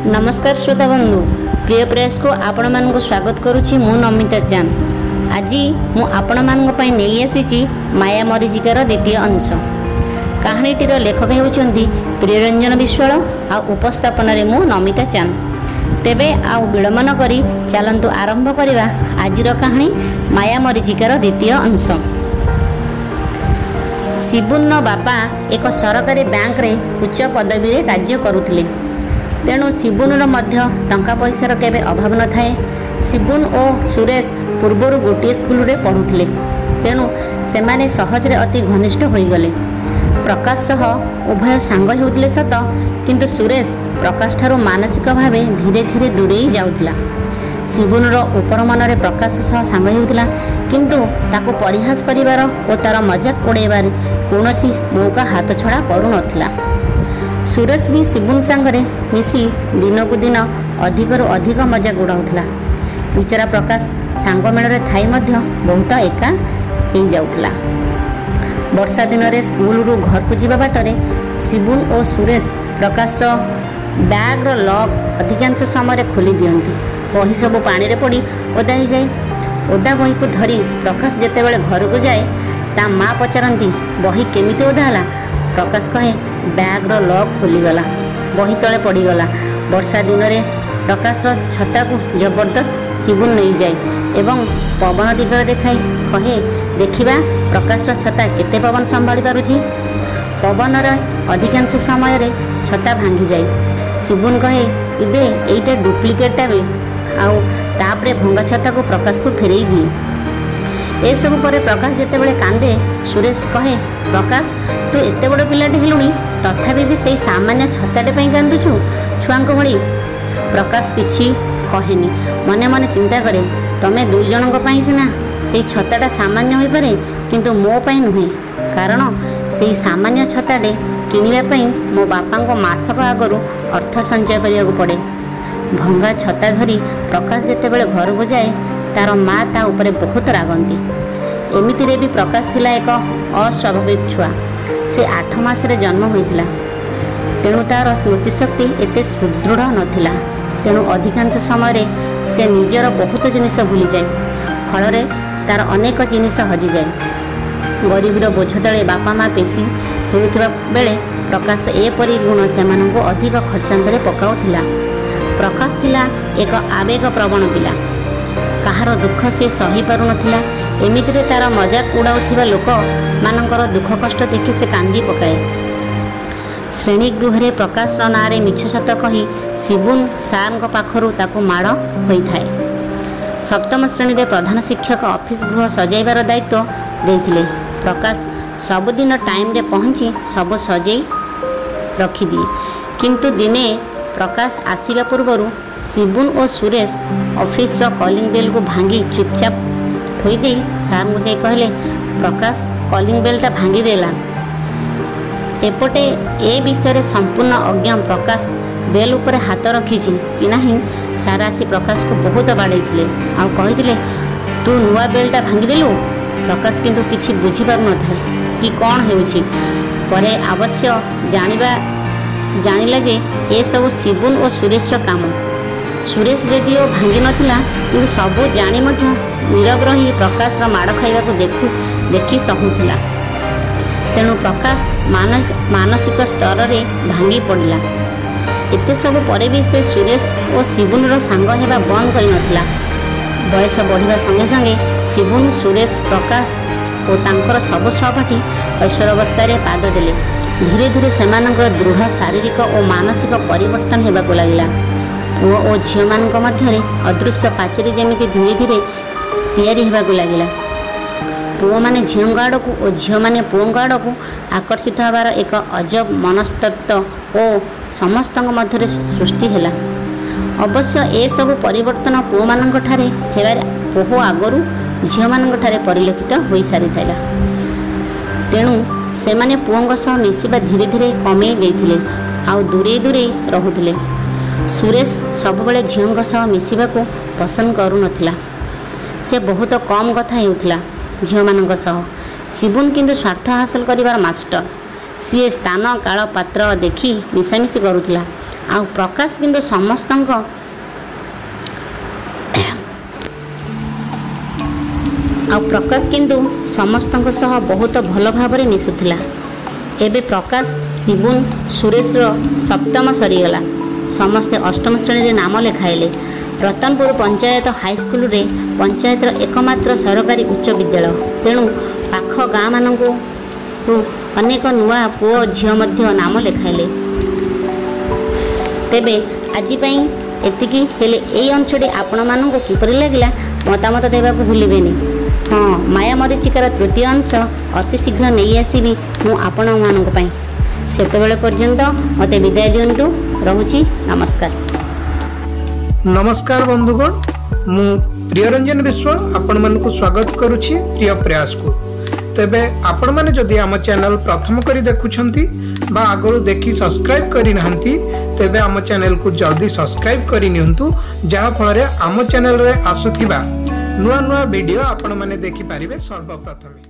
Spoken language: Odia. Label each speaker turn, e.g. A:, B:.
A: ନମସ୍କାର ଶ୍ରୋତା ବନ୍ଧୁ। ପ୍ରିୟ ପ୍ରେସକୁ ଆପଣମାନଙ୍କୁ ସ୍ୱାଗତ କରୁଛି ମୁଁ ନମିତା ଚାନ୍ଦ ଆଜି ମୁଁ ଆପଣମାନଙ୍କ ପାଇଁ ନେଇ ଆସିଛି ମାୟା ମରିଚିକାର ଦ୍ୱିତୀୟ ଅଂଶ। କାହାଣୀଟିର ଲେଖକ ହେଉଛନ୍ତି ପ୍ରିୟରଞ୍ଜନ ବିଶ୍ୱାଳ ଆଉ ଉପସ୍ଥାପନାରେ ମୁଁ ନମିତା ଚାନ୍ଦ ତେବେ ଆଉ ବିଳମ୍ବ ନ କରି ଚାଲନ୍ତୁ ଆରମ୍ଭ କରିବା ଆଜିର କାହାଣୀ ମାୟା ମରିଚିକାର ଦ୍ୱିତୀୟ ଅଂଶ। ଶିବୁନ୍ର ବାପା ଏକ ସରକାରୀ ବ୍ୟାଙ୍କରେ ଉଚ୍ଚ ପଦବୀରେ କାର୍ଯ୍ୟ କରୁଥିଲେ। ତେଣୁ ଶିବୁନର ମଧ୍ୟ ଟଙ୍କା ପଇସାର କେବେ ଅଭାବ ନଥାଏ। ଶିବୁନ ଓ ସୁରେଶ ପୂର୍ବରୁ ଗୋଟିଏ ସ୍କୁଲରେ ପଢ଼ୁଥିଲେ। ତେଣୁ ସେମାନେ ସହଜରେ ଅତି ଘନିଷ୍ଠ ହୋଇଗଲେ। ପ୍ରକାଶ ସହ ଉଭୟ ସାଙ୍ଗ ହେଉଥିଲେ ସତ କିନ୍ତୁ ସୁରେଶ ପ୍ରକାଶଠାରୁ ମାନସିକ ଭାବେ ଧୀରେ ଧୀରେ ଦୂରେଇ ଯାଉଥିଲା। ଶିବୁନର ଉପର ମନରେ ପ୍ରକାଶ ସହ ସାଙ୍ଗ ହେଉଥିଲା କିନ୍ତୁ ତାକୁ ପରିହାସ କରିବାର ଓ ତା'ର ମଜାକ ଉଡ଼ାଇବାରେ କୌଣସି ମୌକା ହାତଛଡ଼ା କରୁନଥିଲା। ସୁରେଶ ବି ଶିବୁନ ସାଙ୍ଗରେ ମିଶି ଦିନକୁ ଦିନ ଅଧିକରୁ ଅଧିକ ମଜାକ ଉଡ଼ାଉଥିଲା ବିଚରା ପ୍ରକାଶ ସାଙ୍ଗ ମେଳରେ ଥାଇ ମଧ୍ୟ ବହୁତ ଏକା ହେଇଯାଉଥିଲା। ବର୍ଷା ଦିନରେ ସ୍କୁଲରୁ ଘରକୁ ଯିବା ବାଟରେ ଶିବୁନ ଓ ସୁରେଶ ପ୍ରକାଶର ବ୍ୟାଗ୍ର ଲକ୍ ଅଧିକାଂଶ ସମୟରେ ଖୋଲି ଦିଅନ୍ତି। ବହି ସବୁ ପାଣିରେ ପଡ଼ି ଓଦା ହେଇଯାଏ। ଓଦା ବହିକୁ ଧରି ପ୍ରକାଶ ଯେତେବେଳେ ଘରକୁ ଯାଏ ତା ମା ପଚାରନ୍ତି ବହି କେମିତି ଓଦା ହେଲା? ପ୍ରକାଶ କହେ ବ୍ୟାଗ୍ର ଲକ୍ ଖୋଲିଗଲା ବହି ତଳେ ପଡ଼ିଗଲା। ବର୍ଷା ଦିନରେ ପ୍ରକାଶର ଛତାକୁ ଜବରଦସ୍ତ ଶିବୁନ ନେଇଯାଏ ଏବଂ ପବନ ଦିଗରେ ଦେଖାଇ କହେ ଦେଖିବା ପ୍ରକାଶର ଛତା କେତେ ପବନ ସମ୍ଭାଳି ପାରୁଛି? ପବନର ଅଧିକାଂଶ ସମୟରେ ଛତା ଭାଙ୍ଗିଯାଏ। ଶିବୁନ କହେ ଏବେ ଏଇଟା ଡୁପ୍ଲିକେଟ୍ଟା ବି। ଆଉ ତାପରେ ଭଙ୍ଗା ଛତାକୁ ପ୍ରକାଶକୁ ଫେରେଇ ଦିଏ। ଏସବୁ ପରେ ପ୍ରକାଶ ଯେତେବେଳେ କାନ୍ଦେ ସୁରେଶ କହେ ପ୍ରକାଶ ତୁ ଏତେ ବଡ଼ ପିଲାଟେ ହେଲୁଣି ତଥାପି ବି ସେଇ ସାମାନ୍ୟ ଛତାଟେ ପାଇଁ କାନ୍ଦୁଛୁ? ଛୁଆଙ୍କ ଭଳି। ପ୍ରକାଶ କିଛି କହେନି। ମନେ ମନେ ଚିନ୍ତା କରେ ତମେ ଦୁଇ ଜଣଙ୍କ ପାଇଁ ସିନା ସେଇ ଛତାଟା ସାମାନ୍ୟ ହୋଇପାରେ କିନ୍ତୁ ମୋ ପାଇଁ ନୁହେଁ। କାରଣ ସେଇ ସାମାନ୍ୟ ଛତାଟେ କିଣିବା ପାଇଁ ମୋ ବାପାଙ୍କ ମାସକ ଆଗରୁ ଅର୍ଥ ସଞ୍ଚୟ କରିବାକୁ ପଡ଼େ। ଭଙ୍ଗା ଛତା ଧରି ପ୍ରକାଶ ଯେତେବେଳେ ଘରକୁ ଯାଏ ତାର ମା ତା ଉପରେ ବହୁତ ରାଗନ୍ତି। ଏମିତିରେ ବି ପ୍ରକାଶ ଥିଲା ଏକ ଅସ୍ୱାଭାବିକ ଛୁଆ। ସେ ଆଠ ମାସରେ ଜନ୍ମ ହୋଇଥିଲା। ତେଣୁ ତାର ସ୍ମୃତିଶକ୍ତି ଏତେ ସୁଦୃଢ଼ ନଥିଲା। ତେଣୁ ଅଧିକାଂଶ ସମୟରେ ସେ ନିଜର ବହୁତ ଜିନିଷ ଭୁଲିଯାଏ। ଫଳରେ ତାର ଅନେକ ଜିନିଷ ହଜିଯାଏ। ଗରିବର ବୋଝ ତଳେ ବାପା ମା ପେଶି ହେଉଥିବା ବେଳେ ପ୍ରକାଶର ଏପରି ଗୁଣ ସେମାନଙ୍କୁ ଅଧିକ ଖର୍ଚ୍ଚାନ୍ତରେ ପକାଉଥିଲା। ପ୍ରକାଶ ଥିଲା ଏକ ଆବେଗପ୍ରବଣ ପିଲା। କାହାର ଦୁଃଖ ସେ ସହିପାରୁନଥିଲା ଏମିତିରେ ତାର ମଜାକ ଉଡ଼ାଉଥିବା ଲୋକମାନଙ୍କର ଦୁଃଖ କଷ୍ଟ ଦେଖି ସେ କାନ୍ଦି ପକାଏ। ଶ୍ରେଣୀ ଗୃହରେ ପ୍ରକାଶର ନାଁରେ ମିଛ ସତ କହି ଶିବୁନ ସାର୍ଙ୍କ ପାଖରୁ ତାକୁ ମାଡ଼ ହୋଇଥାଏ। ସପ୍ତମ ଶ୍ରେଣୀରେ ପ୍ରଧାନ ଶିକ୍ଷକ ଅଫିସ ଗୃହ ସଜାଇବାର ଦାୟିତ୍ୱ ଦେଇଥିଲେ। ପ୍ରକାଶ ସବୁଦିନ ଟାଇମ୍ରେ ପହଞ୍ଚି ସବୁ ସଜେଇ ରଖିଦିଏ। କିନ୍ତୁ ଦିନେ ପ୍ରକାଶ ଆସିବା ପୂର୍ବରୁ ଶିବୁନ ଓ ସୁରେଶ ଅଫିସର କଲିଂ ବେଲ୍କୁ ଭାଙ୍ଗି ଚୁପଚାପ ଥୋଇଦେଇ ସାର୍ଙ୍କୁ ଯାଇ କହିଲେ ପ୍ରକାଶ କଲିଂ ବେଲ୍ଟା ଭାଙ୍ଗିଦେଲା। ଏପଟେ ଏ ବିଷୟରେ ସମ୍ପୂର୍ଣ୍ଣ ଅଜ୍ଞ ପ୍ରକାଶ ବେଲ୍ ଉପରେ ହାତ ରଖିଛି। କି ନାହିଁ ସାର୍ ଆସି ପ୍ରକାଶକୁ ବହୁତ ବାଡ଼େଇଥିଲେ। ଆଉ କହିଥିଲେ ତୁ ନୂଆ ବେଲ୍ଟା ଭାଙ୍ଗିଦେଲୁ? ପ୍ରକାଶ କିନ୍ତୁ କିଛି ବୁଝିପାରୁନଥାଏ କି କ'ଣ ହେଉଛି? ପରେ ଅବଶ୍ୟ ଜାଣିବା ଜାଣିଲା ଯେ ଏସବୁ ଶିବୁନ ଓ ସୁରେଶର କାମ। ସୁରେଶ ଯଦିଓ ଭାଙ୍ଗିନଥିଲା କିନ୍ତୁ ସବୁ ଜାଣି ମଧ୍ୟ ନୀରବ ରହି ପ୍ରକାଶର ମାଡ଼ ଖାଇବାକୁ ଦେଖୁ ଦେଖି ସହୁଥିଲା। ତେଣୁ ପ୍ରକାଶ ମାନସିକ ସ୍ତରରେ ଭାଙ୍ଗି ପଡ଼ିଲା। ଏତେ ସବୁ ପରେ ବି ସେ ସୁରେଶ ଓ ଶିବୁନର ସାଙ୍ଗ ହେବା ବନ୍ଦ କରିନଥିଲା। ବୟସ ବଢ଼ିବା ସଙ୍ଗେ ସଙ୍ଗେ ଶିବୁନ ସୁରେଶ ପ୍ରକାଶ ଓ ତାଙ୍କର ସବୁ ସହପାଠୀ ଐଶ୍ୱରାବସ୍ଥାରେ ପାଦ ଦେଲେ। ଧୀରେ ଧୀରେ ସେମାନଙ୍କର ଦୃଢ଼ ଶାରୀରିକ ଓ ମାନସିକ ପରିବର୍ତ୍ତନ ହେବାକୁ ଲାଗିଲା। ପୁଅ ଓ ଝିଅମାନଙ୍କ ମଧ୍ୟରେ ଅଦୃଶ୍ୟ ପାଚେରୀ ଯେମିତି ଧୀରେ ଧୀରେ ତିଆରି ହେବାକୁ ଲାଗିଲା। ପୁଅମାନେ ଝିଅଙ୍କ ଆଡ଼କୁ ଓ ଝିଅମାନେ ପୁଅଙ୍କ ଆଡ଼କୁ ଆକର୍ଷିତ ହେବାର ଏକ ଅଜବ ମନସ୍ତତ୍ଵ ଓ ସମସ୍ତଙ୍କ ମଧ୍ୟରେ ସୃଷ୍ଟି ହେଲା। ଅବଶ୍ୟ ଏସବୁ ପରିବର୍ତ୍ତନ ପୁଅମାନଙ୍କଠାରେ ହେବାରେ ବହୁ ଆଗରୁ ଝିଅମାନଙ୍କଠାରେ ପରିଲକ୍ଷିତ ହୋଇସାରିଥିଲା ତେଣୁ ସେମାନେ ପୁଅଙ୍କ ସହ ମିଶିବା ଧୀରେ ଧୀରେ କମେଇ ଦେଇଥିଲେ ଆଉ ଦୂରେଇ ଦୂରେଇ ରହୁଥିଲେ। ସୁରେଶ ସବୁବେଳେ ଝିଅଙ୍କ ସହ ମିଶିବାକୁ ପସନ୍ଦ କରୁନଥିଲା। ସେ ବହୁତ କମ୍ କଥା ହେଉଥିଲା ଝିଅମାନଙ୍କ ସହ। ଶିବୁନ କିନ୍ତୁ ସ୍ୱାର୍ଥ ହାସଲ କରିବାର ମାଷ୍ଟର। ସିଏ ସ୍ଥାନ କାଳ ପାତ୍ର ଦେଖି ମିଶାମିଶି କରୁଥିଲା। ଆଉ ପ୍ରକାଶ କିନ୍ତୁ ସମସ୍ତଙ୍କ ଆଉ ପ୍ରକାଶ କିନ୍ତୁ ସମସ୍ତଙ୍କ ସହ ବହୁତ ଭଲ ଭାବରେ ମିଶୁଥିଲା। ଏବେ ପ୍ରକାଶ ଶିବୁନ ସୁରେଶର ସପ୍ତମ ସରିଗଲା। ସମସ୍ତେ ଅଷ୍ଟମ ଶ୍ରେଣୀରେ ନାମ ଲେଖାଇଲେ। ରତନପୁର ପଞ୍ଚାୟତ ହାଇସ୍କୁଲରେ ପଞ୍ଚାୟତର ଏକମାତ୍ର ସରକାରୀ ଉଚ୍ଚ ବିଦ୍ୟାଳୟ। ତେଣୁ ପାଖ ଗାଁମାନଙ୍କୁ ଅନେକ ନୂଆ ପୁଅ ଝିଅ ମଧ୍ୟ ନାମ ଲେଖାଇଲେ। ତେବେ ଆଜି ପାଇଁ ଏତିକି। ହେଲେ ଏଇ ଅଂଶଟି ଆପଣମାନଙ୍କୁ କିପରି ଲାଗିଲା ମତାମତ ଦେବାକୁ ଭୁଲିବେନି। ହଁ ମାୟା ମରିଚିକାର ତୃତୀୟ ଅଂଶ ଅତି ଶୀଘ୍ର ନେଇ ଆସିବି ମୁଁ ଆପଣମାନଙ୍କ ପାଇଁ। ସେତେବେଳେ ପର୍ଯ୍ୟନ୍ତ ମୋତେ ବିଦାୟ ଦିଅନ୍ତୁ। ରହୁଛି ନମସ୍କାର
B: ନମସ୍କାର ବନ୍ଧୁଗଣ ମୁଁ ପ୍ରିୟରଞ୍ଜନ ବିଶ୍ୱାଳ ଆପଣମାନଙ୍କୁ ସ୍ୱାଗତ କରୁଛି ପ୍ରିୟ ପ୍ରୟାସକୁ। ତେବେ ଆପଣମାନେ ଯଦି ଆମ ଚ୍ୟାନେଲ ପ୍ରଥମ କରି ଦେଖୁଛନ୍ତି ବା ଆଗରୁ ଦେଖି ସବସ୍କ୍ରାଇବ୍ କରିନାହାନ୍ତି ତେବେ ଆମ ଚ୍ୟାନେଲକୁ ଜଲ୍ଦି ସବସ୍କ୍ରାଇବ୍ କରିନିଅନ୍ତୁ ଯାହାଫଳରେ ଆମ ଚ୍ୟାନେଲରେ ଆସୁଥିବା ନୂଆ ନୂଆ ଭିଡ଼ିଓ ଆପଣମାନେ ଦେଖିପାରିବେ ସର୍ବପ୍ରଥମେ।